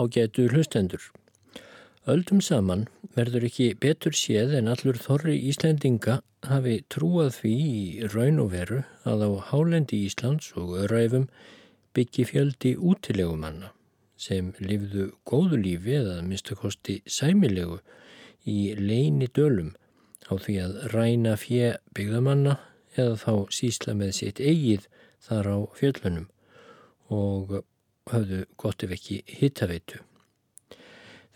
á getu hlustendur. Öldum saman verður ekki betur séð en allur þorri Íslendinga hafi trúað því í raun og veru að á hálendi Íslands og öræfum byggi fjöldi útilegumanna sem lifðu góðu lífi eða minnstakosti sæmilegu í leini dölum á því að ræna fjö byggðamanna eða þá sísla með sitt eigið þar á fjöllunum og hafðu gott ef ekki hittaveitu.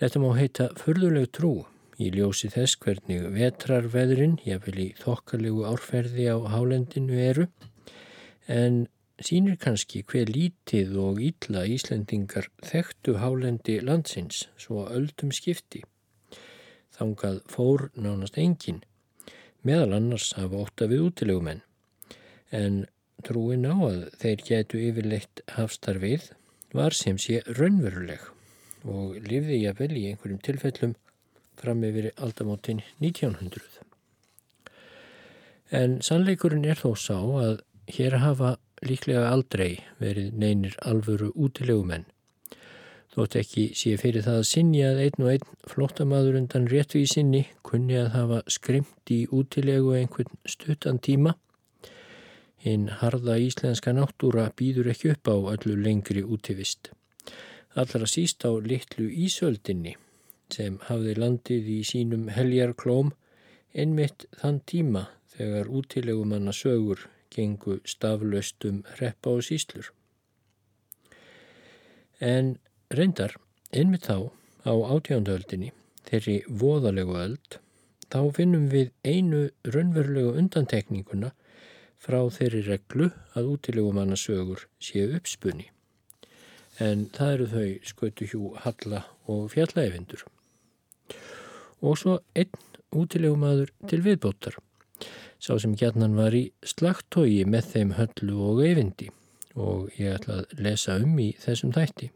Þetta má heita förðuleg trú í ljósi þess hvernig vetrarveðrin, jáfnvel í þokkalegu árferði á hálendinu eru, en sínir kannski hver lítið og ítla Íslendingar þekktu hálendi landsins svo öldum skipti. Þangað fór nánast engin, meðal annars hafa ótta við útilegumenn, en trúin á að þeir gætu yfirleitt hafstarfið var sem sé raunveruleg og lifði ég vel í einhverjum tilfellum fram yfir aldamótin 1900. En sannleikurinn er þó sá að hér hafa líklega aldrei verið neynir alvöru útilegumenn. Þótt ekki sé fyrir það að sinni að einn og einn flóttamaður undan réttví sinni kunni að hafa skrymt í útilegu einhvern stuttan tíma. Hinn harða íslenska náttúra býður ekki upp á öllu lengri útivist. Allra síst á litlu ísöldinni sem hafði landið í sínum heljarklóm einmitt þann tíma þegar útilegumanna sögur gengu staflaustum hreppa og síslur. En reyndar, einmitt þá á átjánduöldinni, þeirri voðalegu öld, þá finnum við einu raunverulegu undantekninguna frá þeirri reglu að útilegumannasögur séu uppspunni. En það eru þau skötu hjú Halla og Fjallæfindur. Og svo einn útilegumadur til viðbótar sá sem gætnan var í slagtói með þeim höllu og eyfindi og ég ætla að lesa um í þessum þætti.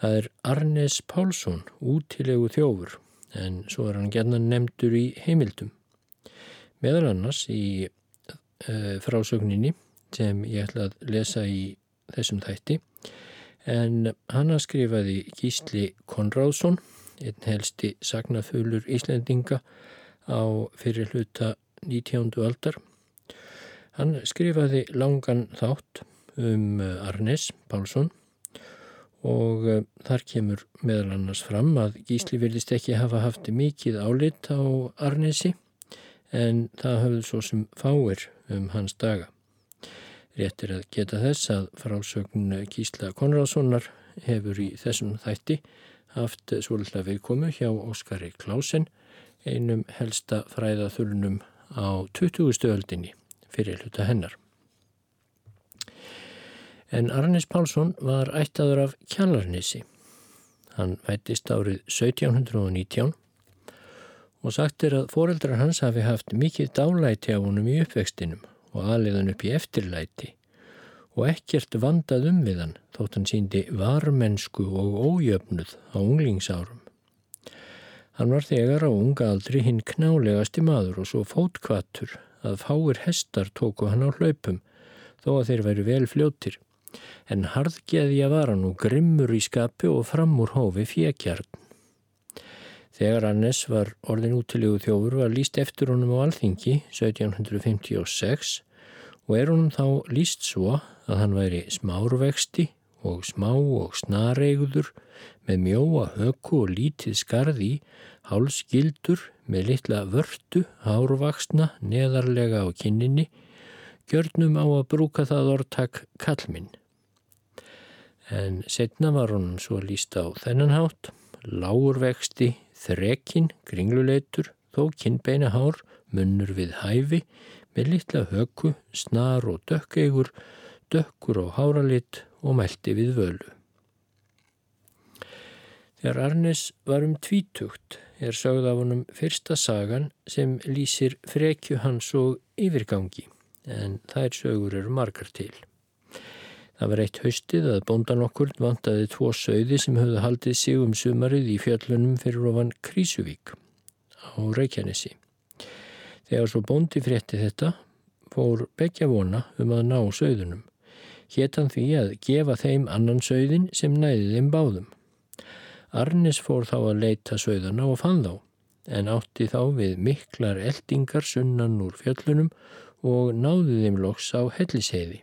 Það er Arnes Pálsson, útilegu þjófur, en svo er hann gætnan nefndur í heimildum. Meðal annars í frásögninni sem ég ætla að lesa í þessum þætti, en hann að skrifaði Gísli Konráðsson, einn helsti sagnafölur Íslendinga á fyrir hluta 19. aldar. Hann skrifaði langan þátt um eh, Arnes Pálsson og uh, þar kemur meðal annars fram að Gísli vilist ekki hafa haft mikið álit á Arnesi en það hafði svo sem fáir um hans daga. Réttir að geta þess að frásögn Gísla Konradssonar hefur í þessum þætti haft svolítið viðkomu hjá Óskari Klásen, einum helsta fræðaþulnum á 20. öldinni fyrir hluta hennar. En Arnis Pálsson var ættaður af Kjallarnissi. Hann vættist árið 1719 og sagt er að foreldrar hans hafi haft mikið dálæti á honum í uppvextinum og aðliðan upp í eftirlæti og ekkert vandað um við hann þótt hann síndi varmennsku og ójöfnuð á unglingsárum. Hann var þegar á unga aldri hinn knálegasti maður og svo fótkvattur að fáir hestar tóku hann á hlaupum þó að þeir væri vel fljóttir. En harðgeðja var hann og grimmur í skapi og fram úr hófi fjekjarn. Þegar Annes var orðin útilegu þjófur var líst eftir honum á alþingi 1756 og er honum þá líst svo að hann væri smárvexti og smá og snareigður með mjóa höku og lítið skarði, hálsgildur með litla vörtu, hárvaksna, neðarlega á kinninni, gjörnum á að brúka það orðtak kallminn. En setna var honum svo líst á þennanhátt, lágurvexti, þrekkin, kringluleitur, þó kinnbeina hár, munnur við hæfi, með litla höku, snar og dökkeigur, dökkur og háralit og mælti við völu. Þegar Arnes var um tvítugt er sögð af honum fyrsta sagan sem lýsir frekju hans og yfirgangi en þær sögur eru margar til. Það var eitt haustið að bóndan okkur vantaði tvo sögði sem höfðu haldið sig um sumarið í fjöllunum fyrir ofan Krísuvík á Reykjanesi. Þegar svo bóndi frétti þetta fór begja vona um að ná sögðunum. héttan því að gefa þeim annan sögðin sem næði þeim báðum. Arnis fór þá að leita sögðana og fann þá, en átti þá við miklar eldingar sunnan úr fjöllunum og náði þeim loks á helliseiði.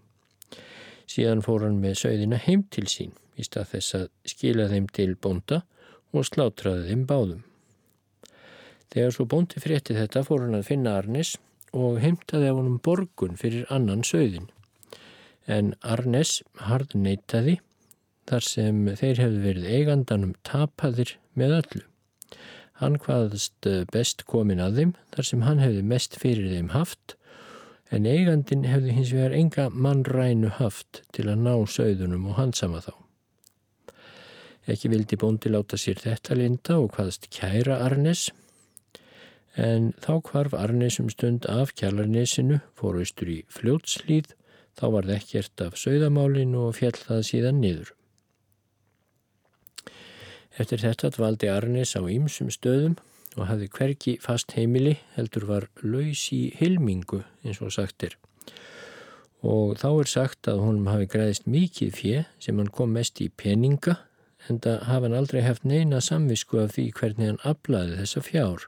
Síðan fór hann með sögðina heim til sín í stað þess að skila þeim til bonda og slátraði þeim báðum. Þegar svo bondi frétti þetta fór hann að finna Arnis og heimtaði af honum borgun fyrir annan sögðin. En Arnes hard neytaði þar sem þeir hefðu verið eigandanum tapaðir með öllu. Hann hvaðast best komin að þeim þar sem hann hefði mest fyrir þeim haft en eigandin hefði hins vegar enga mannrænu haft til að ná sögðunum og hansama þá. Ekki vildi bóndi láta sér þetta linda og hvaðast kæra Arnes en þá kvarf Arnesum stund af kjallarnesinu, fór austur í fljótslýð, þá var það ekkert af sögðamálinu og fjall það síðan niður. Eftir þetta dvaldi Arnes á ýmsum stöðum og hafði hverki fast heimili heldur var laus í hilmingu eins og sagtir. Og þá er sagt að honum hafi græðist mikið fjö sem hann kom mest í peninga en það hafa hann aldrei haft neina samvisku af því hvernig hann aflaði þessa fjár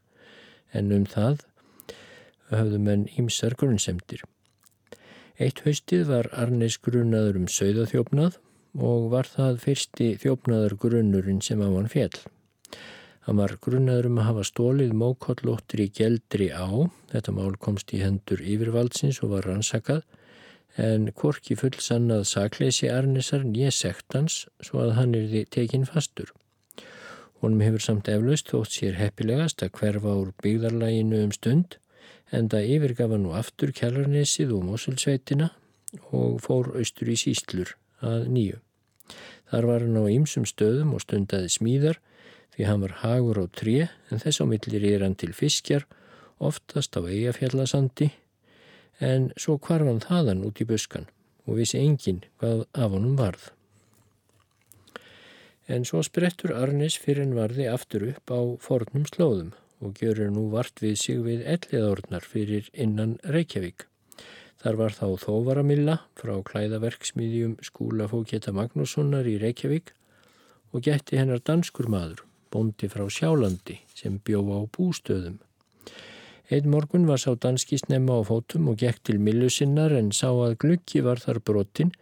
en um það höfðu menn ímsar grunnsemdir. Eitt haustið var Arnes grunnaður um sögðaþjófnað og var það fyrsti þjófnaðar grunnurinn sem á hann fjell. Hann var grunnaður um að hafa stólið mókollóttir í geldri á, þetta mál komst í hendur yfirvaldsins og var rannsakað, en korki fullsannað sakleysi Arnesar nýja sektans svo að hann er tekinn fastur. Honum hefur samt eflaust þótt sér heppilegast að hverfa úr byggðarlæginu um stund en það yfirgafa nú aftur kjallarnesið og mosulsveitina og fór austur í síslur að nýju. Þar var hann á ýmsum stöðum og stundaði smíðar því hann var hagur á tré en þess á millir er hann til fiskjar oftast á eigafjallasandi en svo kvarf hann þaðan út í buskan og vissi engin hvað af honum varð en svo sprettur Arnis fyrir en varði aftur upp á fornum slóðum og gjörur nú vart við sig við elliðórnar fyrir innan Reykjavík. Þar var þá Þóvaramilla frá klæðaverksmiðjum skúla fókjeta Magnússonar í Reykjavík og gætti hennar danskur maður, bondi frá Sjálandi sem bjó á bústöðum. Einn morgun var sá danski snemma á fótum og gekk til millu sinnar en sá að gluggi var þar brotinn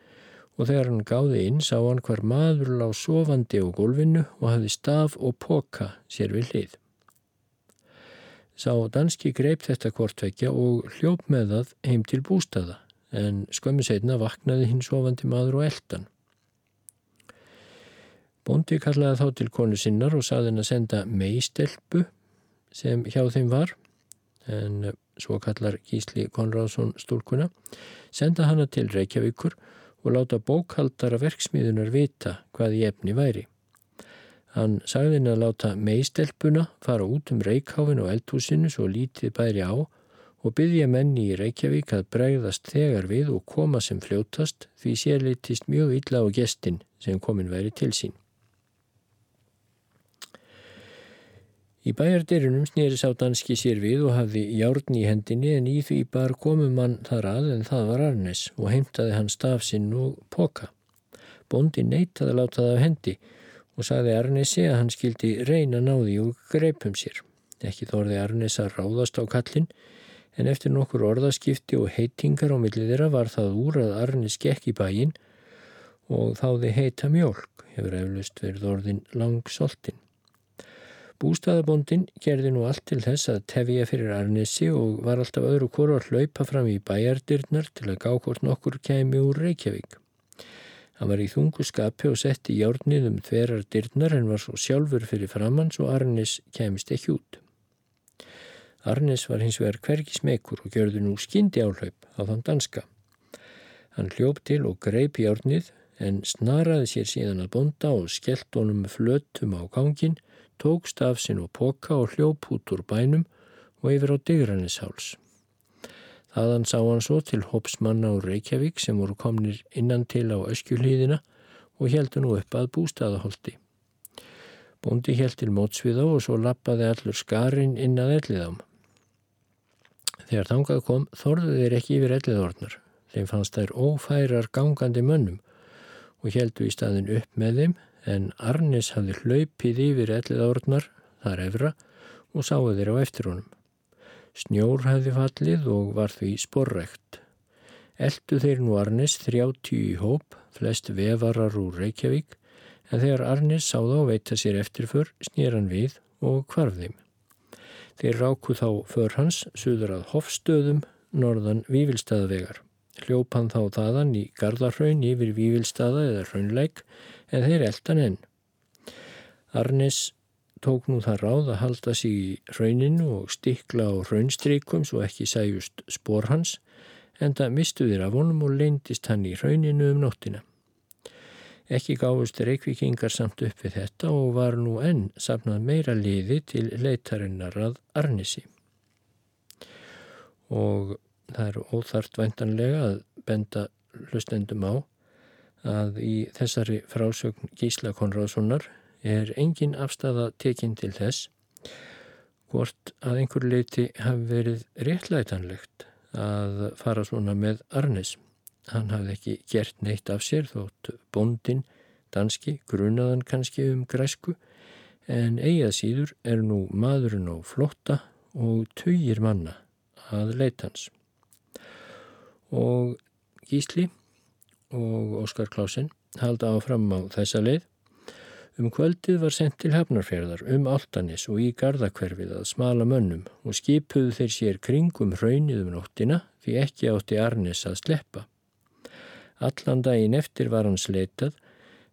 og þegar hann gáði inn sá hann hver maður lág sofandi á gólfinu og hafði staf og poka sér við hlið. Sá danski greip þetta kortvekja og hljóp með það heim til bústaða en skömmu setna vaknaði hinn sofandi maður og eldan. Bondi kallaði þá til konu sinnar og saði henn að senda meistelpu sem hjá þeim var en svo kallar Gísli Konráðsson stúlkuna, senda hanna til Reykjavíkur og láta bókaldara verksmiðunar vita hvað í efni væri. Hann sagði henni að láta meistelpuna fara út um reikháfin og eldhúsinu svo lítið bæri á og byggja menni í Reykjavík að bregðast þegar við og koma sem fljótast því sérleitist mjög illa á gestin sem komin væri til sín. Í bæjardyrunum snýri sá danski sér við og hafði járn í hendinni en í því bar komum mann þar að en það var Arnes og heimtaði hann stafsinn og poka. Bondi neytaði að láta það af hendi og sagði Arnesi að hann skildi reyna náði og greipum sér. Ekki þorði Arnes að ráðast á kallin en eftir nokkur orðaskipti og heitingar á millið þeirra var það úr að Arnes gekk í bæin og þáði heita mjölk hefur eflust verið orðin langsoltin. Bústaðabondin gerði nú allt til þess að tefja fyrir Arnesi og var alltaf öðru kóru að hlaupa fram í bæjardyrnar til að gá hvort nokkur kemi úr Reykjavík. Hann var í þungu skapi og setti járnið um þverar dyrnar en var svo sjálfur fyrir framann svo Arnes kemist ekki út. Arnes var hins vegar hvergi smekur og gjörði nú skyndi áhlaup á þann danska. Hann hljóp til og greip járnið en snaraði sér síðan að bonda og skellt honum flötum á gangin tókst af sinn og poka og hljóp út úr bænum og yfir á Digranisháls. Þaðan sá hann svo til hópsmanna úr Reykjavík sem voru komnir innan til á öskjuhlýðina og heldur nú upp að bústaðaholti. Bóndi held til mótsviða og svo lappaði allur skarinn inn að elliðám. Þegar þangað kom þorðu þeir ekki yfir elliðornar Þeim fannst þær ófærar gangandi mönnum og heldu í staðin upp með þeim en Arnis hafði hlaupið yfir ellið árnar þar efra og sáu þeir á eftir honum. Snjór hafði fallið og var því sporrekt. Eldu þeir nú Arnis 30 í hóp, flest vefarar úr Reykjavík, en þegar Arnis sá þá veita sér eftirför, snýr hann við og kvarf þeim. Þeir ráku þá för hans suður að Hofstöðum, norðan Vívilstaðavegar. Hljóp hann þá þaðan í Gardarhraun yfir Vívilstaða eða Hraunleik en þeir eldan enn. Arnis tók nú það ráð að halda sig í hrauninu og stikla á hraunstrykum svo ekki sæjust spór hans en það mistuðir af honum og leindist hann í hrauninu um nóttina. Ekki gáðust reykvikingar samt upp við þetta og var nú enn safnað meira liði til leitarinnar að Arnisi. Og það er óþart væntanlega að benda hlustendum á að í þessari frásögn Gísla Konráðssonar er engin afstafa tekinn til þess hvort að einhver leiti hafi verið réttlætanlegt að fara svona með Arnes. Hann hafði ekki gert neitt af sér þótt bondin, danski, grunaðan kannski um græsku en eigað síður er nú maðurinn á flotta og töyir manna að leitans. Og Gísli og Óskar Klásen halda áfram á þessa leið. Um kvöldið var sendt til Hafnarferðar um Altanis og í Garðakverfið að smala mönnum og skipuðu þeir sér kringum hraunið um nóttina því ekki átti Arnes að sleppa. Allan daginn eftir var hans leitað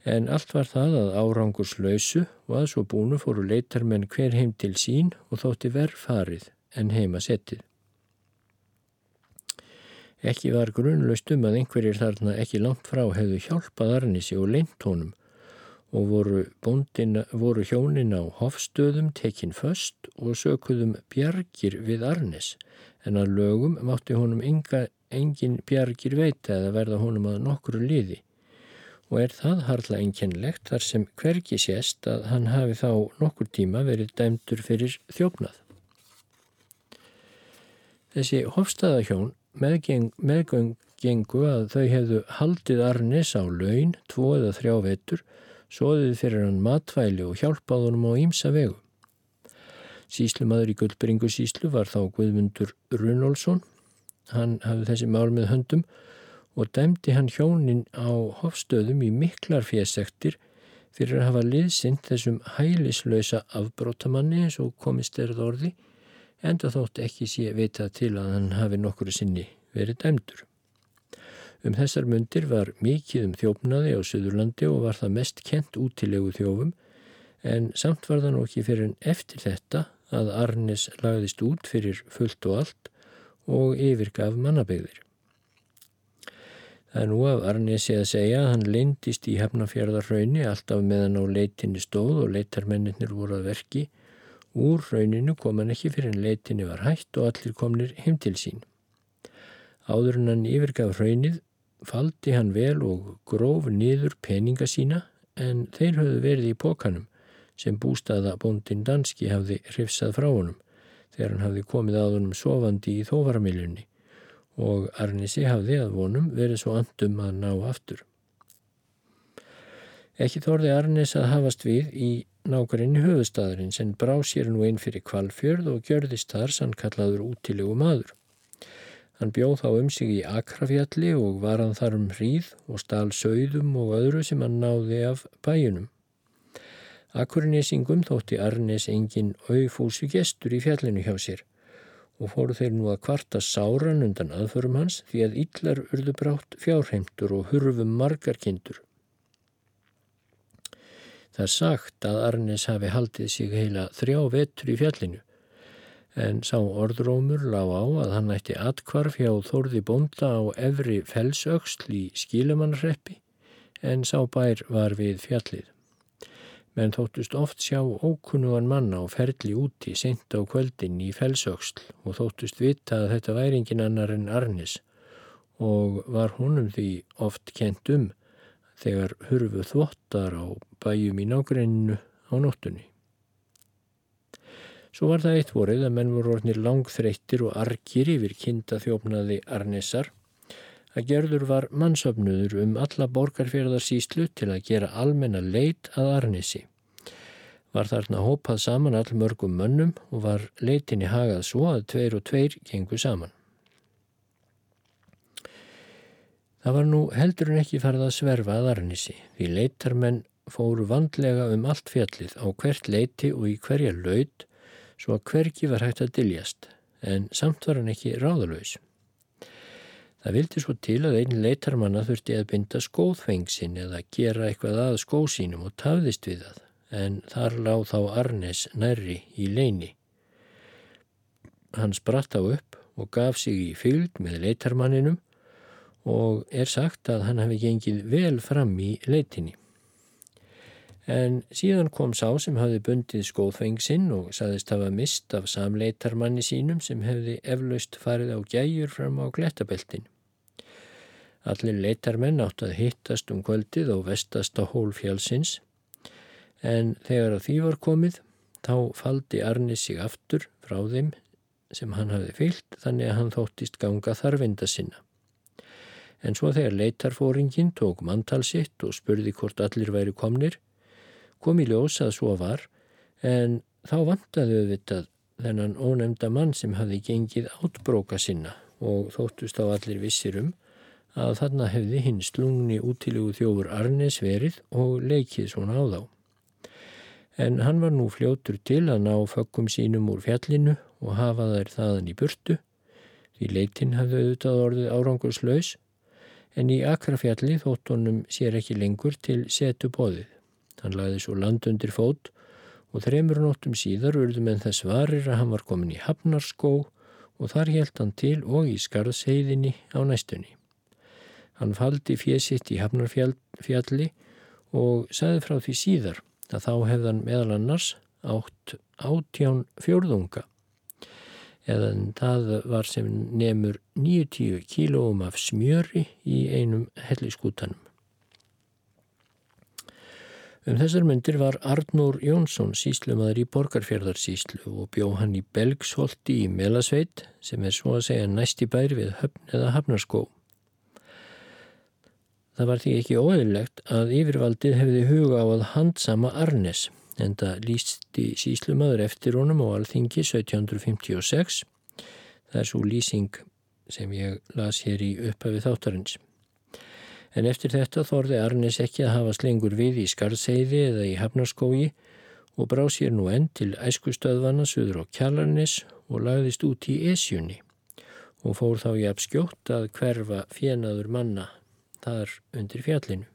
en allt var það að árangurs lausu og að svo búinu fóru leitarmenn hver heim til sín og þótti verð farið en heima settið. Ekki var grunnlaust um að einhverjir þarna ekki langt frá hefðu hjálpað Arnisi og leint honum og voru, bóndina, voru hjónin á hofstöðum tekinn föst og sökuðum bjargir við Arnis en að lögum mátti honum enga, engin bjargir veita eða verða honum að nokkru liði og er það harla einkennlegt þar sem hverki sést að hann hafi þá nokkur tíma verið dæmdur fyrir þjófnað. Þessi hofstaðahjón meðgöngu að þau hefðu haldið Arnes á laun, tvo eða þrjá vetur, soðið fyrir hann matvæli og hjálpað honum á ímsa vegu. Síslumadur í Guldbringu síslu var þá Guðmundur Runolfsson. Hann hafði þessi mál með höndum og dæmdi hann hjónin á hofstöðum í miklar fjesektir fyrir að hafa liðsint þessum hælislausa afbrótamanni eins og komist erð orði enda þótt ekki sé vita til að hann hafi nokkru sinni verið dæmdur. Um þessar myndir var mikið um þjófnaði á Suðurlandi og var það mest kent útilegu þjófum en samt var það nokkið fyrir en eftir þetta að Arnes lagðist út fyrir fullt og allt og yfirgaf mannabegðir. Það er nú af Arnesi að segja að hann leindist í hefnafjörðarrauni alltaf meðan á leitinni stóð og leitarmennir voru að verki Úr rauninu kom hann ekki fyrir en leitinni var hægt og allir komnir heim til sín. Áður en hann yfirgaf raunnið faldi hann vel og gróf niður peninga sína en þeir höfðu verið í pókanum sem bústaða bóndin danski hafði hrifsað frá honum þegar hann hafði komið að honum sofandi í þóvaramiljunni og Arnisi hafði að vonum verið svo andum að ná aftur. Ekki þorði Arnis að hafast við í nákvæmni höfustadurinn sem brá sér nú einn fyrir kvalfjörð og gjörðist þar sannkallaður útilegu maður. Hann bjóð þá um sig í Akrafjalli og var hann þar um hríð og stál sögðum og öðru sem hann náði af bæjunum. Akurnesingum þótti Arnes engin auðfúsu gestur í fjallinu hjá sér og fóru þeir nú að kvarta sáran undan aðförum hans því að yllar urðu brátt fjárheimtur og hurfum margar kindur. Það er sagt að Arnes hafi haldið sig heila þrjá vetur í fjallinu en sá orðrómur lág á að hann ætti atkvarf hjá Þórði Bonda á efri felsöksl í skílemannreppi en sá bær var við fjallið. Menn þóttust oft sjá ókunnugan manna á ferli úti sent á kvöldin í felsöksl og þóttust vita að þetta væri engin annar en Arnes og var honum því oft kent um þegar hurfu þvottar á bæjum í nágreininu á nóttunni. Svo var það eitt vorið að menn voru orðnir langþreyttir og argir yfir kinda þjófnaði Arnesar að gerður var mannsöfnuður um alla borgarfjörðarsýslu til að gera almenna leit að Arnissi. Var þarna hópað saman all mörgum mönnum og var leitinni hagað svo að tveir og tveir gengu saman. Það var nú heldur en ekki farið að sverfa að Arnissi því leitarmenn fóru vandlega um allt fjallið á hvert leiti og í hverja laud svo að hverki var hægt að diljast en samt var hann ekki ráðalös. Það vildi svo til að einn leitarmanna þurfti að binda skóðfengsin eða gera eitthvað að skósínum og tafðist við það, en þar láð þá Arnes nærri í leini. Hann spratt á upp og gaf sig í fylg með leitarmanninum og er sagt að hann hafi gengið vel fram í leitinni. En síðan kom sá sem hafi bundið skóðfengsinn og saðist hafa mist af samleitarmanni sínum sem hefði eflaust farið á gæjur fram á glettabeltin. Allir leitarmenn átt að hittast um kvöldið og vestast á hólfjálsins en þegar að því var komið þá faldi Arnis sig aftur frá þeim sem hann hafði fyllt þannig að hann þóttist ganga þarfinda sinna. En svo þegar leitarfóringin tók manntal sitt og spurði hvort allir væri komnir kom í ljós að svo var en þá vantaði auðvitað þennan ónemda mann sem hafði gengið átbróka sinna og þóttust á allir vissir um að þarna hefði hinn slungni útilegu þjófur Arnes verið og leikið svona á þá. En hann var nú fljótur til að ná fökkum sínum úr fjallinu og hafa þær þaðan í burtu, því leitin hafði auðvitað orðið árangurslaus, en í akrafjalli þótt honum sér ekki lengur til setu bóðið. Hann lagði svo land undir fót og þreymur nóttum síðar urðum en þess varir að hann var komin í Hafnarskó og þar helt hann til og í skarðsheyðinni á næstunni. Hann faldi fésitt í Hafnarfjalli og sagði frá því síðar að þá hefðan meðal annars átt átján fjórðunga eða það var sem nefnur 90 kílóum af smjöri í einum helliskútanum. Um þessar myndir var Arnór Jónsson síslumadur í Borgarfjörðarsíslu og bjó hann í Belgsholti í Melasveit sem er svo að segja næsti bær við höfn eða hafnarskó. Það var því ekki óeðilegt að yfirvaldið hefði huga á að handsama Arnes en það lísti síslumadur eftir honum á alþingi 1756. Það er svo lýsing sem ég las hér í upphafi þáttarins. En eftir þetta þorði Arnes ekki að hafa slengur við í Skarseiði eða í Hafnarskógi og brá sér nú enn til æskustöðvana suður á Kjallarnes og lagðist út í Esjunni og fór þá í abskjótt að hverfa fjenaður manna þar undir fjallinu.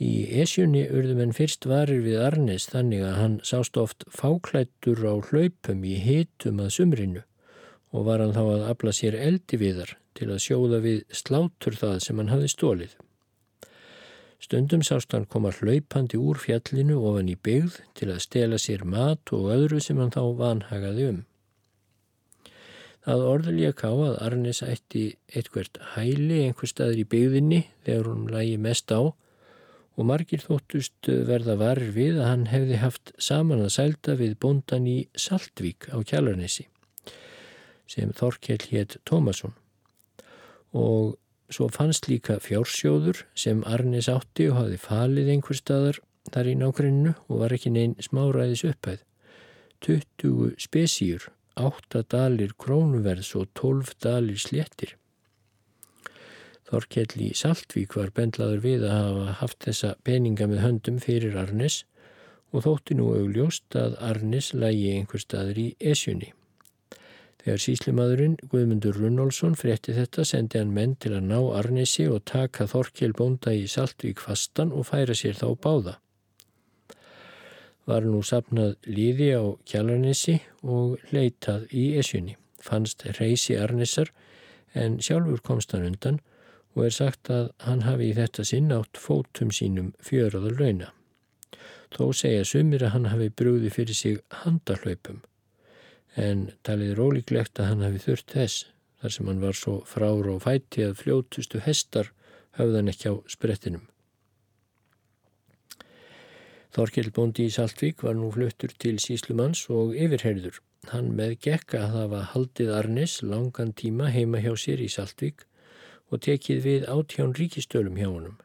Í Esjunni urðum en fyrst varir við Arnes þannig að hann sást oft fáklættur á hlaupum í hitum að sumrinu og var hann þá að abla sér eldi viðar til að sjóða við slátur það sem hann hafi stólið. Stundum sást hann koma hlaupandi úr fjallinu ofan í byggð til að stela sér mat og öðru sem hann þá vanhagaði um. Það orðulega ká að Arnes ætti eitthvert hæli einhver staður í byggðinni þegar hún lægi mest á og margir þóttust verða varir við að hann hefði haft saman að sælda við bondan í Saltvík á Kjallarnesi sem Þorkjell hétt Tómasson og svo fannst líka fjársjóður sem Arnes átti og hafði falið einhver staðar þar í nákrennu og var ekki neinn smáræðis upphæð 20 spesíur 8 dalir krónuverðs og 12 dalir sléttir. Þorkjell í Saltvík var bendlaður við að hafa haft þessa peninga með höndum fyrir Arnes og þótti nú augljóst að Arnes lægi einhver staður í Esjunni. Þegar síslimadurinn Guðmundur Runnolfsson frétti þetta sendi hann menn til að ná Arnesi og taka Þorkjell bónda í Saltvík fastan og færa sér þá báða var nú sapnað líði á kjalarnissi og leitað í esjunni. Fannst reysi Arnissar en sjálfur komst hann undan og er sagt að hann hafi í þetta sinn átt fótum sínum fjöraður launa. Þó segja sumir að hann hafi brúði fyrir sig handarhlaupum en talið er ólíklegt að hann hafi þurft þess þar sem hann var svo frára og fæti að fljótustu hestar höfðan ekki á sprettinum. Þorkell Bóndi í Saltvík var nú fluttur til síslumanns og yfirherður. Hann með gekka að hafa haldið Arnes langan tíma heima hjá sér í Saltvík og tekið við átján ríkistölum hjá honum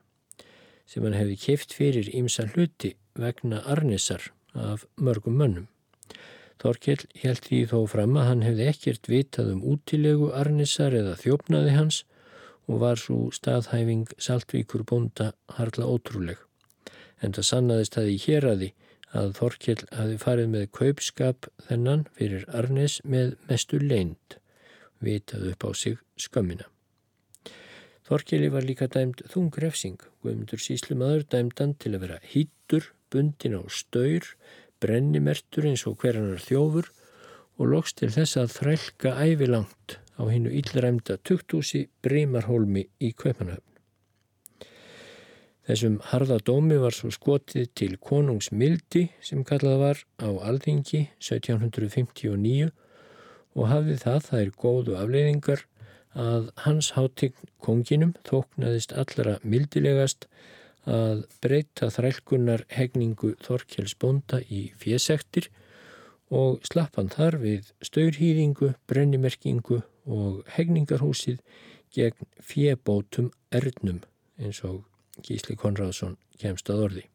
sem hann hefði keift fyrir ímsa hluti vegna Arnisar af mörgum mönnum. Þorkell held því þó fram að hann hefði ekkert vitað um útilegu Arnisar eða þjófnaði hans og var svo staðhæfing Saltvíkur bónda harla ótrúleg. En það sannaðist að í hér aði að Þorkell hafi farið með kaupskap þennan fyrir Arnis með mestu leind, vitað upp á sig skömmina. Þorkeli var líka dæmt þungrefsing, Guðmundur síslumadur dæmdan til að vera hýttur, bundin á staur, brennimertur eins og hverjanar þjófur og loks til þess að þrælka ævilangt á hinnu íllræmda tukthúsi Brímarholmi í Kaupanöfn. Þessum harða dómi var svo skotið til konungsmildi sem kallað var á alþingi 1759 og hafði það, er góðu afleiðingar, að hans hátign konginum þóknaðist allra mildilegast að breyta þrælkunar hegningu Þorkjells bonda í fjesektir og slappan þar við staurhýðingu, brennimerkingu og hegningarhúsið gegn fjebótum erðnum eins og Gísli Konradsson kemst að orði.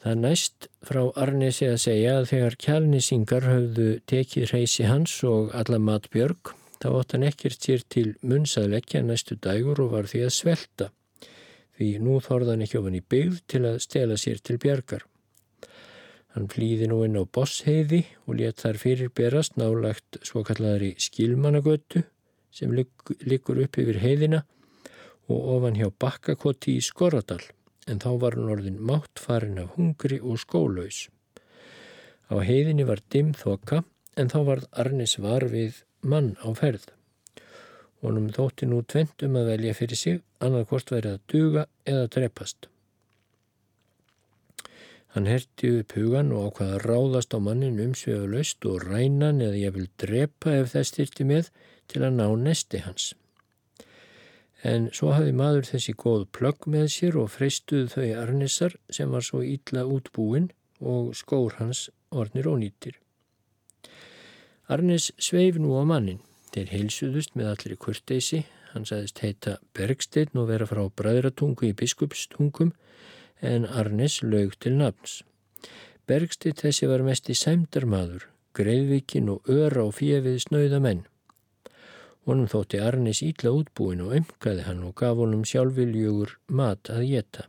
Það næst frá Arnesi að segja að þegar kjálnisingar höfðu tekið reysi hans og alla matbjörg þá ótt hann ekkert sér til munns að leggja næstu dægur og var því að svelta því nú þorðan ekki ofan í byggð til að stela sér til bjargar. Hann flýði nú inn á Bossheiði og let þar fyrir berast nálagt svo kallari skilmanagötu sem liggur upp yfir heiðina og ofan hjá Bakkakoti í Skoradal en þá var hann orðin mátt farin af hungri og skólaus. Á heiðinni var dimm þoka en þá var Arnis var við mann á ferð. Honum þótti nú tvent um að velja fyrir sig, annað hvort verið að duga eða drepast. Hann herti upp hugan og ákvaða ráðast á mannin umsvefu löst og rænan eða ég vil drepa ef þess styrti með til að ná nesti hans. En svo hafi maður þessi góð plögg með sér og freistuð þau arnissar sem var svo ítla útbúin og skór hans ornir ónýttir. Arnis sveif nú á mannin. Þeir heilsuðust með allir kurteysi. Hann sagðist heita Bergsteinn og vera frá bræðratungu í biskupstungum en Arnis lög til nafns. Bergsteinn þessi var mest í sæmdarmadur, greiðvikin og öra á fjefið snauða menn. Honum þótti Arnis ítla útbúin og umkaði hann og gaf honum sjálfviljugur mat að geta.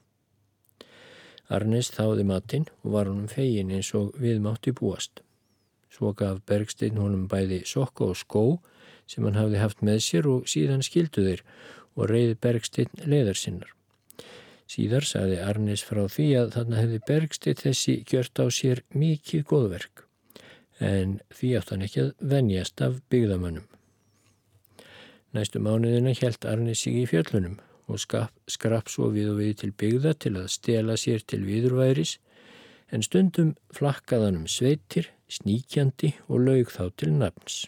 Arnis þáði matinn og var honum fegin eins og við mátti búast. Svo gaf Bergstein honum bæði sokka og skó sem hann hafði haft með sér og síðan skildu þeir og reyði Bergstein leðar sinnar. Síðar saði Arnis frá því að þarna hefði Bergstein þessi gjört á sér mikið góðverk en því átt hann ekki að venjast af byggðamönnum. Næstu mánuðina helt Arni sig í fjöllunum og skrapp svo við og við til byggða til að stela sér til viðurværis en stundum flakkaðan um sveitir, sníkjandi og laug þá til nafns.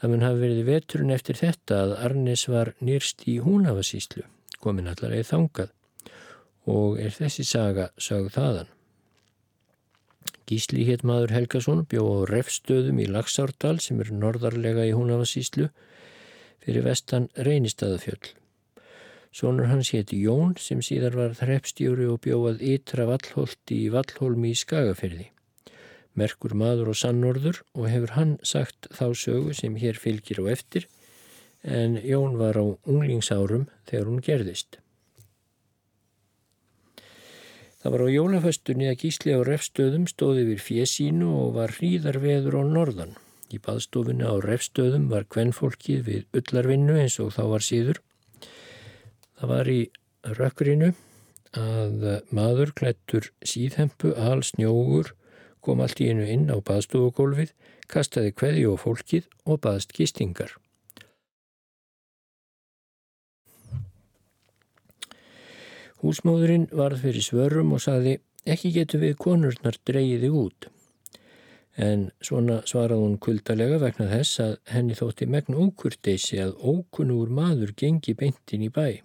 Það mun hafi verið veturinn eftir þetta að Arnis var nýrst í húnafasíslu, komin allar eða þangað og er þessi saga sögð þaðan. Gísli hétt maður Helgason bjó á refstöðum í Laxárdal sem er norðarlega í húnafasíslu fyrir vestan reynistæðafjöll. Sónur hans hétti Jón sem síðar var þreppstjóri og bjóðað ytra vallholti í vallholmi í Skagafyrði. Merkur maður og sannorður og hefur hann sagt þá sögu sem hér fylgir á eftir en Jón var á unglingsárum þegar hún gerðist. Það var á jólaföstunni að gísli á refstöðum stóði við fjesínu og var hríðarveður á norðan. Í baðstofunni á refstöðum var kvennfólkið við ullarvinnu eins og þá var síður. Það var í rökkrinu að maður klættur síðhempu, al snjógur, kom allt í einu inn á baðstofugólfið, kastaði kveði og fólkið og baðst gistingar. Húsmóðurinn varð fyrir svörum og saði ekki getur við konurnar dreyiði út en svona svaraði hún kuldalega vegna þess að henni þótti megn ókurteysi að ókunnúr maður gengi beintin í bæ.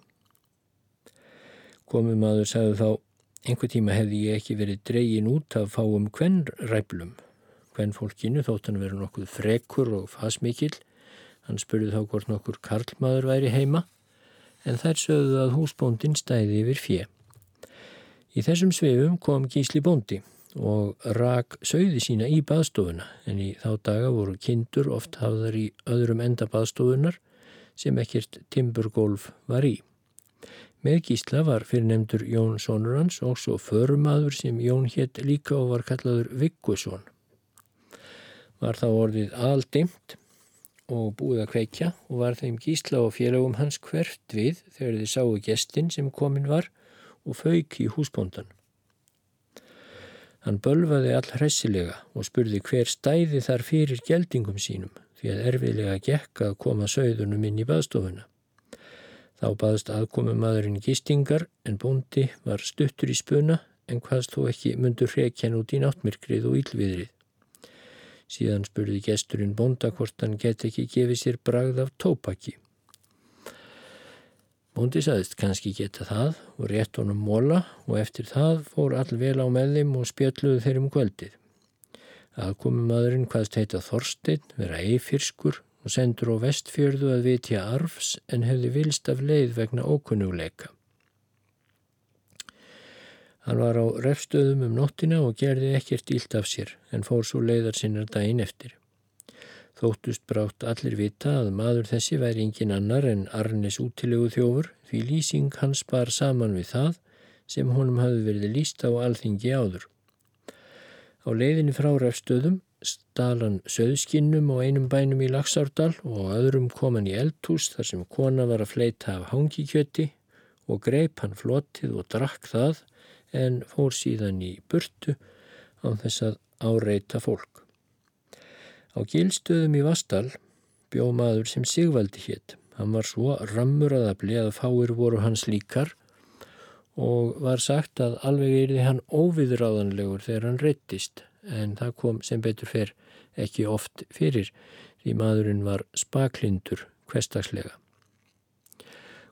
Komum maður sagði þá, einhver tíma hefði ég ekki verið dreygin út af fáum hvern ræplum. Hvern fólkinu þótt hann verið nokkuð frekur og fasmikill Hann spurði þá hvort nokkur karlmaður væri heima en þær sögðu að húsbóndin stæði yfir fjö. Í þessum sveifum kom Gísli bóndi og rak sögði sína í baðstofuna en í þá daga voru kindur oft hafðar í öðrum enda baðstofunar sem ekkert timburgólf var í. Með Gísla var fyrir nefndur Jón Sónurans og svo förumadur sem Jón hétt líka og var kallaður Viggusson. Var þá orðið aldimt og búið að kveikja og var þeim gísla og félagum hans hvert við þegar þið sáu gestin sem komin var og fauk í húsbóndan. Hann bölvaði all hressilega og spurði hver stæði þar fyrir geldingum sínum því að erfiðlega gekk að koma sögðunum inn í baðstofuna. Þá baðst aðkomumadurinn gístingar en bóndi var stuttur í spuna en hvaðst þó ekki mundur hrekjan út í náttmyrkrið og ílviðrið. Síðan spurði gesturinn bonda hvort hann get ekki gefið sér bragð af tópaki. Bondi saðist kannski geta það og rétt honum móla og eftir það fór all vel á með þeim og spjalluðu þeir um kvöldið. Aðkomum maðurinn hvaðst heita Þorstein, vera eifirskur og sendur á vestfjörðu að vitja arfs en hefði vilst af leið vegna ókunnuleika. Hann var á refstöðum um nóttina og gerði ekkert ílt af sér en fór svo leiðar sinnar daginn eftir. Þóttust brátt allir vita að maður þessi væri engin annar en Arnes útilegu þjófur því lýsing hans bar saman við það sem honum hafi verið líst á alþingi áður. Á leiðinni frá refstöðum stalan söðskinnum og einum bænum í Laxárdal og öðrum kom hann í eldhús þar sem kona var að fleita af hangikjöti og greip hann flotið og drakk það en fór síðan í burtu á þess að áreita fólk. Á gilstöðum í Vastal bjó maður sem Sigvaldi hétt. Hann var svo rammur að bleið að fáir voru hans líkar og var sagt að alveg erði hann óviðráðanlegur þegar hann reyttist en það kom sem betur fer ekki oft fyrir því maðurinn var spaklindur hverstagslega.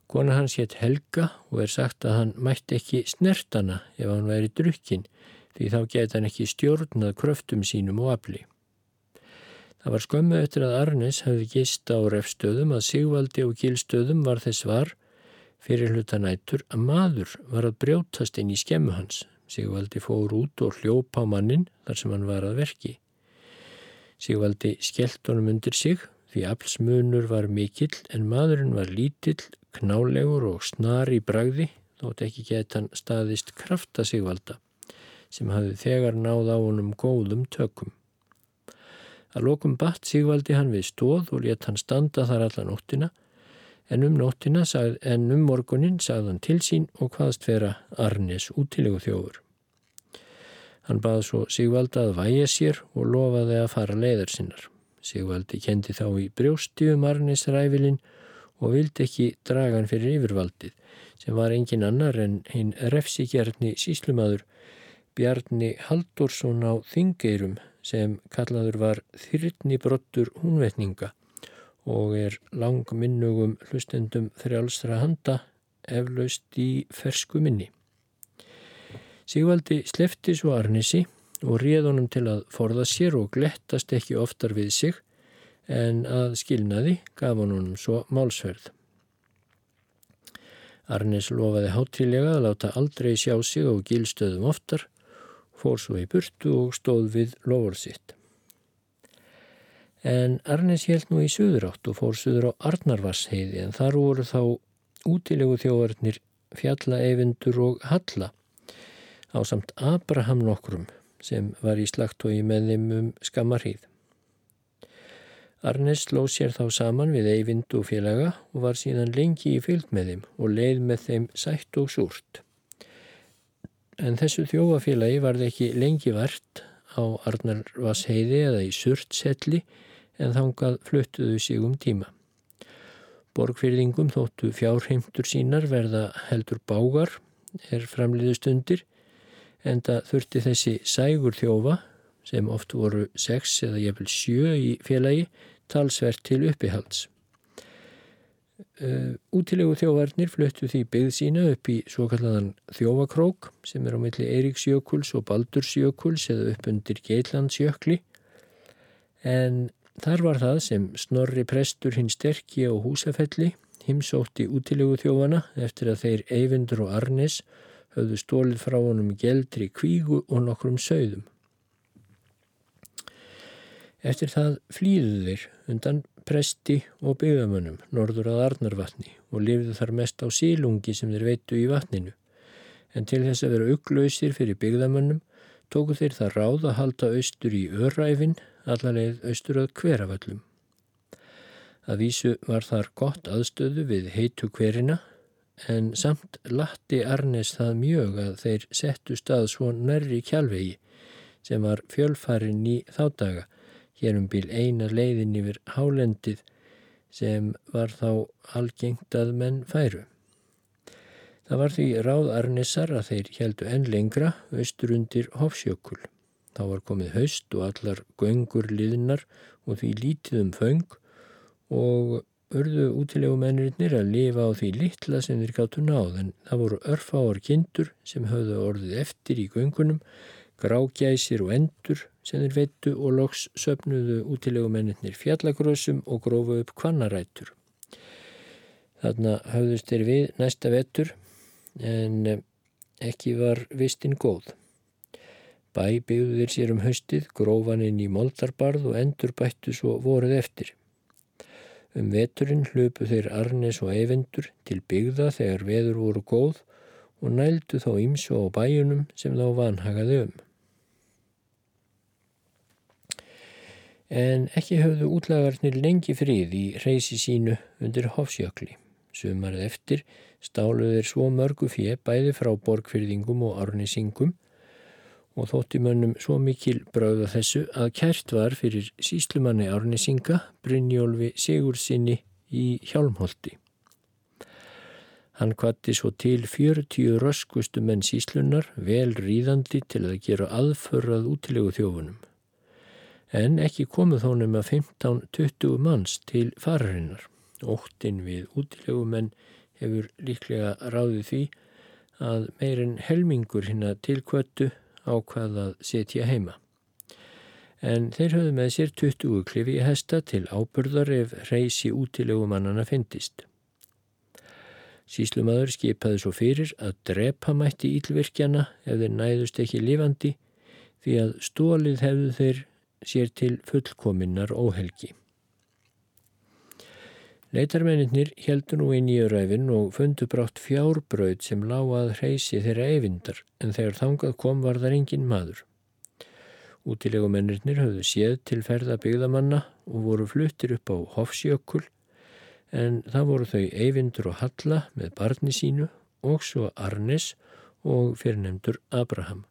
Kona hans hétt Helga og er sagt að hann mætti ekki snertana ef hann væri drukkin því þá geta hann ekki stjórnað kröftum sínum og afli. Það var skömmu eftir að Arnes hefði gist á refstöðum að Sigvaldi og Gilstöðum var þess var fyrir hlutanættur að maður var að brjótast inn í skemmu hans. Sigvaldi fór út og hljópa á mannin þar sem hann var að verki. Sigvaldi skellt honum undir sig því aflsmunur var mikill en maðurinn var lítill, knálegur og snar í bragði þótt ekki geta hann staðist krafta sigvalda sem hafði þegar náð á honum góðum tökum. Að lokum batt sigvaldi hann við stóð og let hann standa þar alla nóttina en um nóttina sagð, en um morgunin sagði hann til sín og hvaðst vera Arnes útilegu þjófur. Hann baði svo Sigvalda að væja sér og lofaði að fara leiðar sinnar. Sigvaldi kendi þá í brjósti um Arnes ræfilinn og vildi ekki draga hann fyrir yfirvaldið sem var engin annar en hinn refsigjarni síslumadur Bjarni Haldursson á Þingeirum sem kallaður var þyrni brottur húnvetninga og er lang minnugum hlustendum þrjálstra handa eflaust í fersku minni. Sigvaldi slefti svo Arnesi og réð honum til að forða sér og glettast ekki oftar við sig en að skilnaði gaf honum svo málsverð. Arnes lofaði hátilega að láta aldrei sjá sig og gilstöðum oftar, fór svo í burtu og stóð við lofur sitt. En Arnes held nú í söðurátt og fór söður á Arnarvarsheiði en þar voru þá útilegu þjóvarnir Fjalla, Eyvindur og Halla á samt Abraham nokkrum sem var í slagtói með þeim um skammarhýð. Arnes sló sér þá saman við Eyvind og félaga og var síðan lengi í fylg með þeim og leið með þeim sætt og súrt. En þessu þjófafélagi varði ekki lengi vart á Arnarvasheiði eða í Surtselli en þangað fluttuðu sig um tíma. Borgfyrðingum þóttu fjárheimtur sínar verða heldur bágar er framliðu stundir en það þurfti þessi sægur þjófa sem oft voru sex eða jæfnvel sjö í félagi talsvert til uppihalds. Uh, útilegu þjóvarnir fluttu því byggð sína upp í svo kallaðan þjóvakrók sem er á milli Eiríksjökuls og Baldursjökuls eða upp undir Geitlandsjökli en þar var það sem Snorri prestur hinn sterkji á húsafelli himsótti útilegu þjófana eftir að þeir Eyvindur og Arnis höfðu stólið frá honum geldri kvígu og nokkrum sögðum. Eftir það flýðu þeir undan presti og byggðamönnum norður að Arnarvatni og lifðu þar mest á sílungi sem þeir veitu í vatninu. En til þess að vera auglausir fyrir byggðamönnum tóku þeir það ráð að halda austur í öræfin allarleið austur að hveraföllum. Að vísu var þar gott aðstöðu við heitu hverina en samt latti Arnes það mjög að þeir settu stað svo nærri kjálvegi sem var fjölfarin í þádaga hér um bíl eina leiðin yfir hálendið sem var þá algengt að menn færu. Það var því ráð Arnesar að þeir heldu enn lengra austur undir Hofsjökul. Þá var komið haust og allar göngur liðnar og því lítið um föng og örðu útilegu mennirinnir að lifa á því litla sem þeir gáttu náð en það voru örfáar kindur sem höfðu orðið eftir í göngunum, grágæsir og endur sem þeir veittu og loks söpnuðu útilegu mennirinnir fjallagrössum og grófu upp kvannarættur. Þarna höfðust þeir við næsta vettur en ekki var vistinn góð. Bæ byggðu þeir sér um haustið, grófaninn í moldarbarð og endur bættu svo voruð eftir. Um veturinn hlupu þeir Arnes og Eyvendur til byggða þegar veður voru góð og nældu þá ímsu á bæjunum sem þá vanhagaði um. En ekki höfðu útlagarnir lengi frið í reysi sínu undir Hofsjökli. Sumarið eftir stáluður svo mörgu fjö bæði frá borgfyrðingum og árnisingum og þótti mönnum svo mikil brauða þessu að kært var fyrir síslumanni Árnisinga Brynjólfi Sigursinni í Hjálmholti. Hann kvatti svo til 40 röskustu menn síslunar vel ríðandi til að gera aðförrað útilegu þjófunum. En ekki komuð honum að 15-20 manns til fararinnar. Óttin við útilegu menn hefur líklega ráðið því að meirinn helmingur hinn að tilkvötu ákvað að setja heima. En þeir höfðu með sér 20 klifi í hesta til ábyrðar ef reysi útilegumannana fyndist. Síslumadur skipaði svo fyrir að drepa mætti ílvirkjana ef þeir næðust ekki lifandi því að stólið hefðu þeir sér til fullkominnar óhelgi. Leitarmennir heldur nú inn í öræfin og fundu brátt fjárbröð sem láað hreysi þeirra eyvindar en þegar þangað kom var þar engin maður. Útilegumennir höfðu séð til ferða byggðamanna og voru fluttir upp á Hofsjökul en það voru þau eyvindur og Halla með barni sínu og svo Arnes og fyrirnemdur Abraham.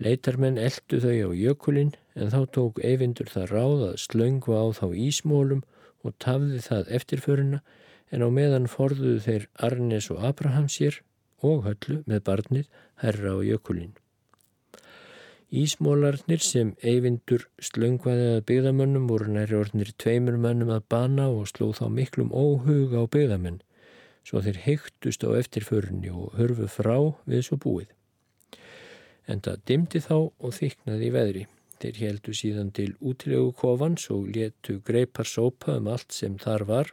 Leitarmenn eldu þau á jökulinn en þá tók eyvindur það ráð að slöngva á þá ísmólum og tafði það eftirföruna en á meðan forðuðu þeir Arnes og Abraham sér og höllu með barnið herra á jökulinn. Ísmólarnir sem eyvindur slöngvaði að byggðamönnum voru næri orðnir tveimur mönnum að bana og slóð þá miklum óhuga á byggðamenn svo þeir heiktust á eftirförunni og hörfu frá við svo búið. En það dimdi þá og þyknaði í veðri. Þeir heldu síðan til útilegu kofans og letu greipar sópa um allt sem þar var,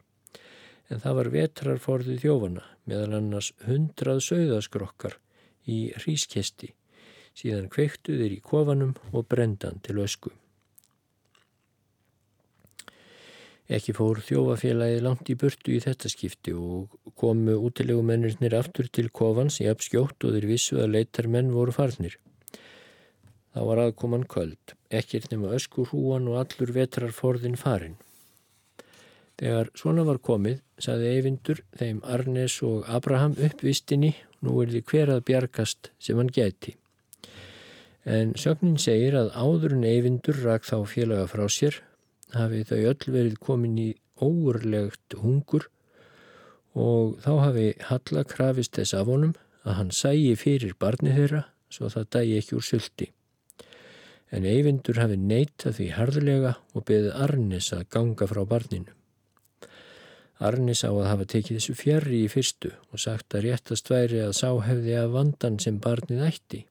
en það var vetrarforðið þjófana, meðal annars hundrað sögðaskrokkar í hrískesti, síðan kveiktu þeir í kofanum og brendan til ösku. Ekki fór þjófafélagi langt í burtu í þetta skipti og komu útilegu mennirnir aftur til kofans í apskjótt og þeir vissu að leitarmenn voru farnir. Þá var aðkoman köld, ekkert nema öskur húan og allur vetrarforðin farin. Þegar svona var komið, saði Eyvindur þeim Arnes og Abraham uppvistinni, nú er því hver að bjargast sem hann gæti. En sögnin segir að áður en Eyvindur rak þá félaga frá sér, hafi þau öll verið komin í óurlegt hungur og þá hafi Halla krafist þess af honum að hann sægi fyrir barni þeirra svo það dægi ekki úr söldi en Eyvindur hafi neyta því harðlega og beðið Arnis að ganga frá barninu. Arnis á að hafa tekið þessu fjari í fyrstu og sagt að réttast væri að sá hefði að vandan sem barnið ætti.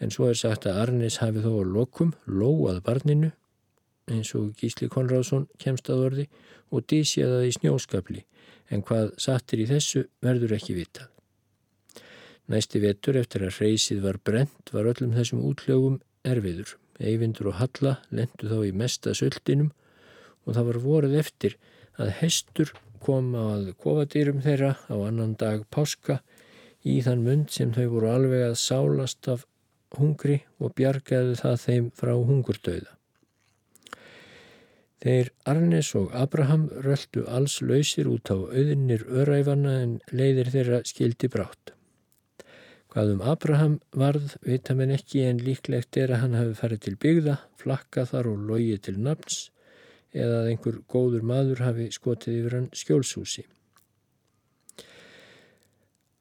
En svo er sagt að Arnis hafi þó lokum lóað barninu eins og Gísli Konráðsson kemst að orði og dísjaði í snjóskapli en hvað sattir í þessu verður ekki vitað. Næsti vetur eftir að reysið var brent var öllum þessum útlögum erfiður. Eyvindur og Halla lendu þá í mesta söldinum og það var voruð eftir að hestur kom að kofadýrum þeirra á annan dag páska í þann mund sem þau voru alveg að sálast af hungri og bjargaði það þeim frá hungurdauða. Þeir Arnes og Abraham röldu alls lausir út á auðinir öræfana en leiðir þeirra skildi brátt. Hvað um Abraham varð vita menn ekki en líklegt er að hann hafi farið til byggða, flakka þar og logið til nafns eða að einhver góður maður hafi skotið yfir hann skjólshúsi.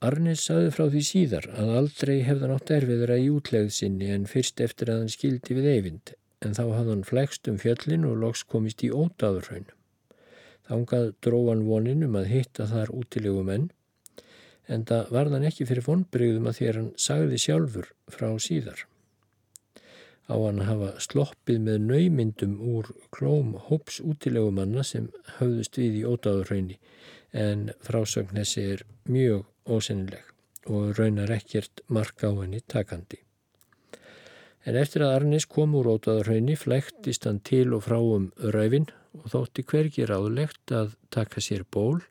Arnes saði frá því síðar að aldrei hefðan átt erfiðra í útlegð sinni en fyrst eftir að hann skildi við eyvind en þá hafði hann flegst um fjöllin og loks komist í ótaðurraun. Þángað dróðan vonin um að hitta þar útilegu menn en það varðan ekki fyrir vonbreyðum að þér hann sagði sjálfur frá síðar. Á hann hafa sloppið með naumyndum úr klóm hóps útilegumanna sem höfðust við í ótáðurraunni en frásögn þessi er mjög ósennileg og raunar ekkert henni takandi. En eftir að Arnis kom úr ótáðurraunni flæktist hann til og frá um ræfin og þótti hvergi ráðlegt að taka sér ból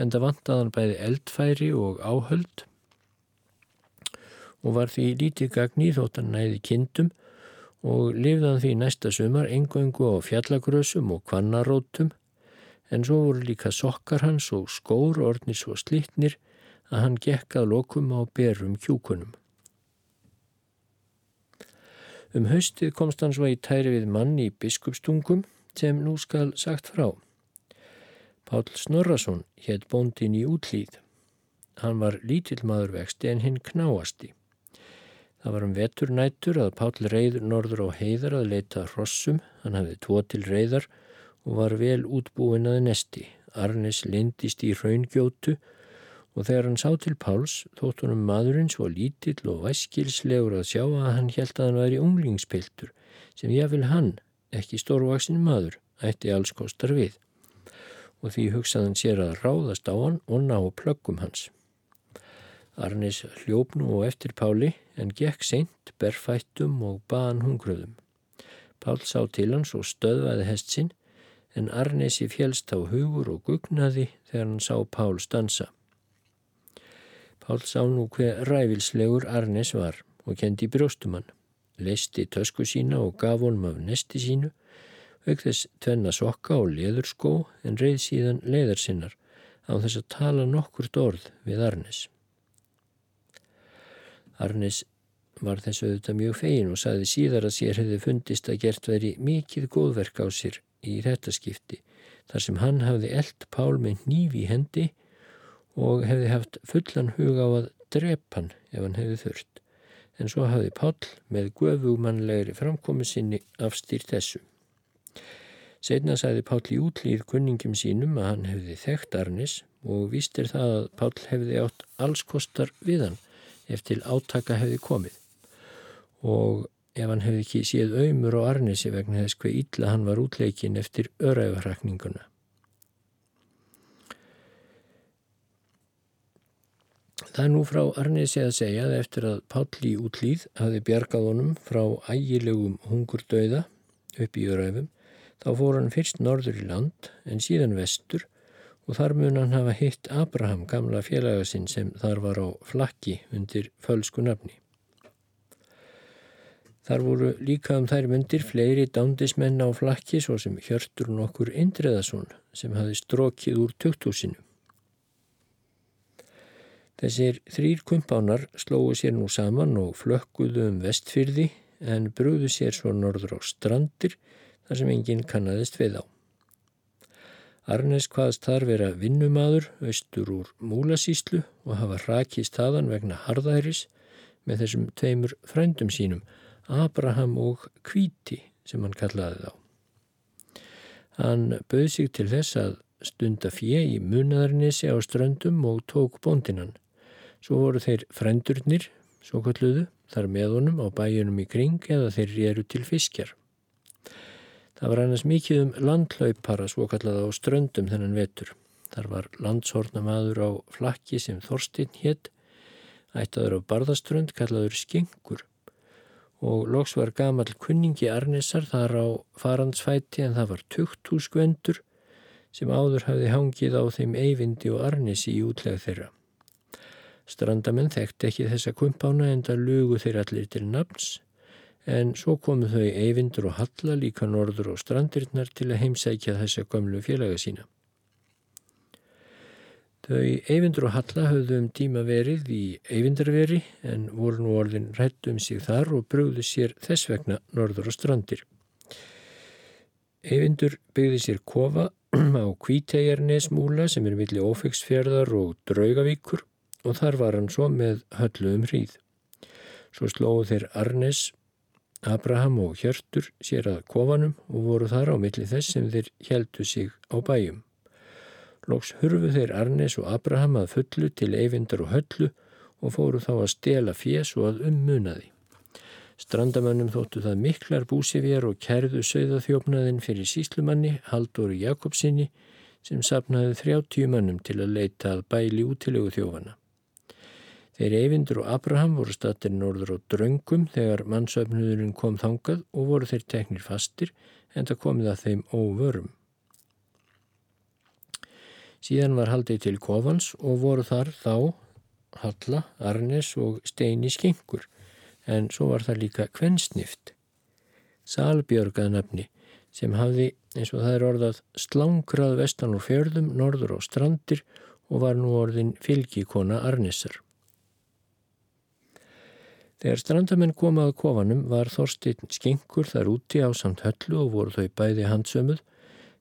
en það vantaðan bæði eldfæri og áhöld og var því lítið gagn í þóttan næði kindum og lifðan því næsta sumar engöngu á fjallagrösum og kvannarótum en svo voru líka sokkar hans og skór orðnir svo slittnir að hann gekk að lokum á berum kjúkunum. Um haustið komst hann svo í tæri við mann í biskupstungum sem nú skal sagt frá. Pál Snorrason hétt bóndin í útlýð. Hann var lítill maður vexti en hinn knáasti. Það var um veturnættur að Pál reyð norður á heiðar að leita hrossum, hann hafði tvo til reyðar og var vel útbúin að nesti. Arnes lindist í raungjótu og þegar hann sá til Páls þótt honum maðurinn svo lítill og væskilslegur að sjá að hann held að hann væri unglingspiltur sem jáfnvel hann, ekki stórvaksin maður, ætti alls kostar við og því hugsaðan sér að ráðast á hann og ná plöggum hans. Arnis hljóp nú og eftir Páli en gekk seint, berfættum og baðan hungruðum. Pál sá til hans og stöðvaði hest sinn en Arnesi fjælst á hugur og gugnaði þegar hann sá Pál stansa. Pál sá nú hver ræfilslegur Arnes var og kendi brjóstumann, leisti tösku sína og gaf honum af nesti sínu auk þess tvenna sokka og leðurskó en reið síðan leðarsinnar á þess að tala nokkurt orð við Arnes. Arnes var þessu auðvitað mjög fegin og saði síðar að sér hefði fundist að gert veri mikið góðverk á sér í þetta skipti þar sem hann hafði eld Pál með nýfi hendi og hefði haft fullan hug á að drepa hann ef hann hefði þurft en svo hafði Pál með guðvugmannlegri framkomi sinni afstýrt þessu. Setna sagði Páll í útlýð kunningum sínum að hann hefði þekkt Arnis og vístir það að Páll hefði átt alls kostar við hann eftir átaka hefði komið. Og ef hann hefði ekki séð auðmur á Arnisi vegna þess hver illa hann var útleikin eftir öræfarrakninguna. Það er nú frá Arnisi að segja að eftir að Páll í útlýð hafi bjargað honum frá ægilegum hungurdauða upp í öræfum Þá fór hann fyrst norður í land en síðan vestur og þar mun hann hafa hitt Abraham, gamla félagasinn sem þar var á flakki undir fölsku nafni. Þar voru líka um þær myndir fleiri dándismenn á flakki svo sem Hjörtur nokkur Indreðason sem hafi strókið úr töktúsinu. Þessir þrýr kumpánar slóðu sér nú saman og flökkuðu um vestfyrði en brúðu sér svo norður á strandir þar sem enginn kannadist við á. Arnes hvaðst þar vera vinnumadur austur úr múlasíslu og hafa rakist þaðan vegna harðæris með þessum tveimur frændum sínum, Abraham og Kvíti sem hann kallaði þá. Hann bauð sig til þess að stunda fjö í munaðarnesi á ströndum og tók bóndinnan. Svo voru þeir frændurnir, svo kalluðu, þar með honum á bæjunum í kring eða þeir eru til fiskjar. Það var annars mikið um landlaupara svo kallaða á ströndum þennan vetur. Þar var landshornamaður á flakki sem Þorstinn hétt, ættaður á barðaströnd kallaður Skengur og loks var gamal kunningi Arnissar þar á farandsfæti en það var tukthúskvendur sem áður hafði hangið á þeim Eyvindi og Arnissi í útleg þeirra. Strandamenn þekkti ekki þessa kumpána en það lugu þeir allir til nafns en svo komu þau Eyvindur og Halla líka norður og strandirnar til að heimsækja þessa gömlu félaga sína. Þau Eyvindur og Halla höfðu um tíma verið í Eyvindarveri en voru nú orðin rætt um sig þar og brúðu sér þess vegna norður og strandir. Eyvindur byggði sér kofa á Kvítegarnesmúla sem er milli Ófegsfjörðar og Draugavíkur og þar var hann svo með höllu um hríð. Svo slóðu þeir Arnes, Abraham og Hjörtur sér að kofanum og voru þar á milli þess sem þeir heldu sig á bæjum. Lóks hurfu þeir Arnes og Abraham að fullu til eyvindar og höllu og fóru þá að stela fjés og að ummunaði. Strandamannum þóttu það miklar búsifjar og kærðu sögðaþjófnaðin fyrir síslumanni Haldóri Jakobsinni sem sapnaði 30 mannum til að leita að bæli útilegu þjófana. Þeir eyvindur og Abraham voru stattir norður á dröngum þegar mannsöfnuðurinn kom þangað og voru þeir teknir fastir en það komið að þeim óvörum. Síðan var haldið til Kofans og voru þar þá Halla, Arnes og Steini Skingur en svo var það líka Kvensnift. Salbjörgað nafni sem hafði eins og það er orðað slangrað vestan og fjörðum, norður og strandir og var nú orðin fylgikona Arnesar. Þegar strandamenn komað kofanum var Þorstein Skingur þar úti á samt höllu og voru þau bæði handsömuð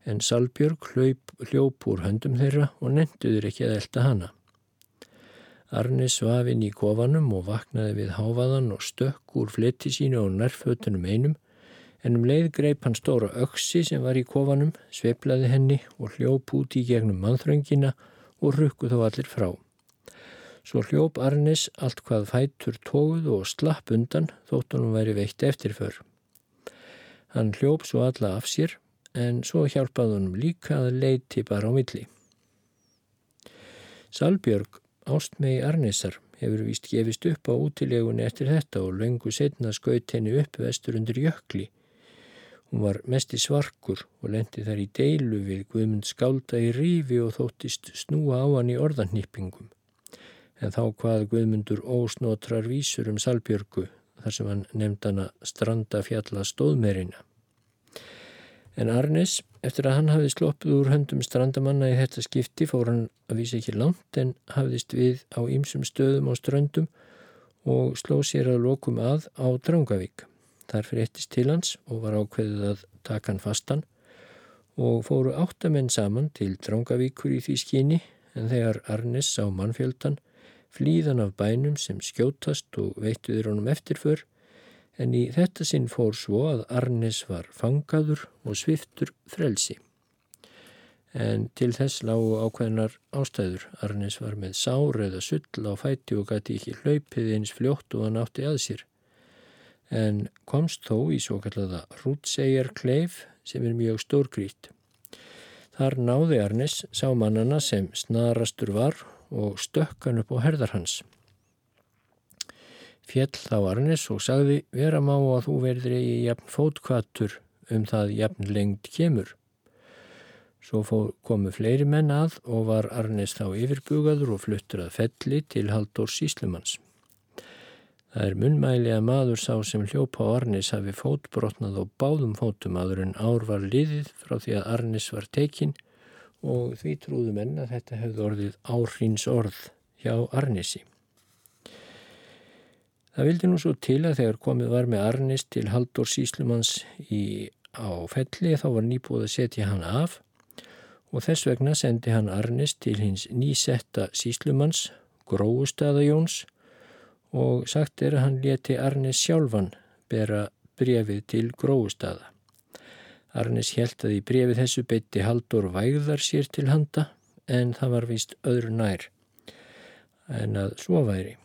en Salbjörg hljóp úr höndum þeirra og nenduður ekki að elda hana. Arni svafinn í kofanum og vaknaði við háfaðan og stökk úr fletti sínu og nærfötunum einum en um leið greip hann stóra öksi sem var í kofanum, sveiplaði henni og hljóp út í gegnum mannþröngina og rukku þá allir frá. Svo hljóp Arnis allt hvað fætur tóguð og slapp undan þótt hann væri veitt eftirför. Hann hljóp svo alla af sér en svo hjálpaði honum líka að leiti bara á milli. Salbjörg, ástmegi Arnissar, hefur vist gefist upp á útilegunni eftir þetta og löngu setna skaut henni upp vestur undir jökli. Hún var mest í svarkur og lendi þar í deilu við Guðmund skálda í rífi og þóttist snúa á hann í orðannýppingum. En þá hvað Guðmundur ósnotrar vísur um Salbjörgu þar sem hann nefnd hana strandafjalla stóðmerina. En Arnes, eftir að hann hafði sloppið úr höndum strandamanna í þetta skipti, fór hann að vísa ekki langt en hafðist við á ýmsum stöðum á ströndum og sló sér að lokum að á Drangavík. Þar fyrir ettist til hans og var ákveðið að taka hann fastan og fóru áttamenn saman til Drangavíkur í því skyni en þegar Arnes sá mannfjöldan flýðan af bænum sem skjótast og veittuður honum eftirför en í þetta sinn fór svo að Arnes var fangaður og sviftur frelsi. En til þess lágu ákveðnar ástæður. Arnes var með sár eða sull á fæti og gæti ekki hlaupið eins fljótt og hann átti að sér. En komst þó í svo kallaða rútsegjar kleif sem er mjög stórgrít. Þar náði Arnes sá mannana sem snarastur var og stökkan upp á herðar hans fjell þá Arnes og sagði vera má að þú verður í jafn fótkvattur um það jafn lengt kemur. Svo komu fleiri menn að og var Arnes þá yfirbugaður og fluttur að felli til Halldór Síslumanns. Það er munmæli að maður sá sem hljópa á Arnes hafi fótbrotnað og báðum fótum aður en ár var liðið frá því að Arnes var tekinn og því trúðu menn að þetta hefði orðið áhrins orð hjá Arnesi. Það vildi nú svo til að þegar komið var með Arnis til Haldur Síslumanns í, á felli þá var nýbúið að setja hann af og þess vegna sendi hann Arnis til hins nýsetta Síslumanns, Gróustadajóns og sagt er að hann leti Arnis sjálfan bera brefið til Gróustada. Arnis held að í brefið þessu beitti Haldur vægðar sér til handa en það var vist öðru nær en að svo væri.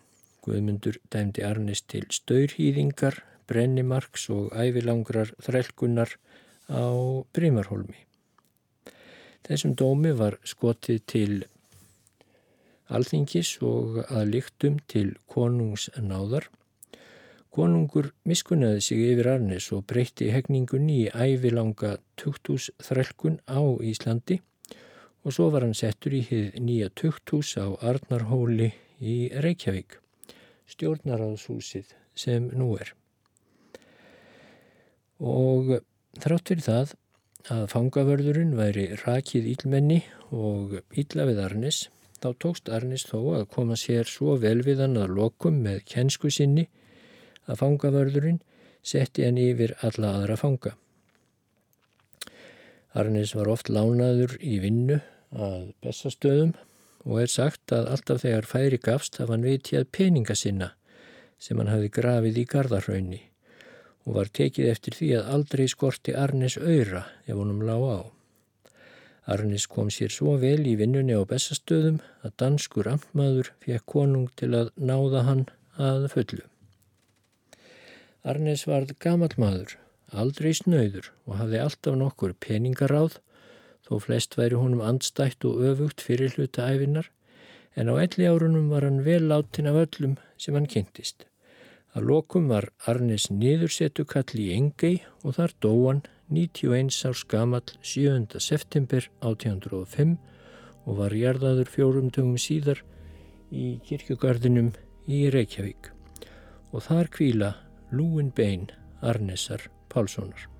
Guðmundur dæmdi Arnis til staurhýðingar, brennimarks og ævilangrar þrælkunar á Brímarholmi. Þessum dómi var skotið til alþingis og að líktum til konungsnáðar. Konungur miskunnaði sig yfir Arnes og breytti hegningunni í ævilanga tukthús þrælkun á Íslandi og svo var hann settur í hið nýja tukthús á Arnarhóli í Reykjavík, stjórnaráðshúsið sem nú er. Og þrátt fyrir það að fangavörðurinn væri rakið ílmenni og ílla við Arnis, þá tókst Arnis þó að koma sér svo vel við hann að lokum með kjensku sinni að fangavörðurinn setti hann yfir alla aðra fanga. Arnis var oft lánaður í vinnu að bestastöðum og er sagt að alltaf þegar færi gafst hafði hann vitjað peninga sinna sem hann hafi grafið í gardarhraunni og var tekið eftir því að aldrei skorti Arnes öyra ef honum lág á. Arnes kom sér svo vel í vinnunni á bestastöðum að danskur amtmaður fekk konung til að náða hann að fullu. Arnes varð gamal maður, aldrei snöyður og hafði alltaf nokkur peningaráð þó flest væri honum andstætt og öfugt fyrir hluta æfinar en á elli árunum var hann vel látin af öllum sem hann kynntist. Að lokum var Arnes niðursetu kall í Engei og þar dóan 91 árs gamall 7. september 1805 og var jarðaður fjórum dögum síðar í kirkjugarðinum í Reykjavík og þar kvíla lúin bein Arnesar Pálssonar.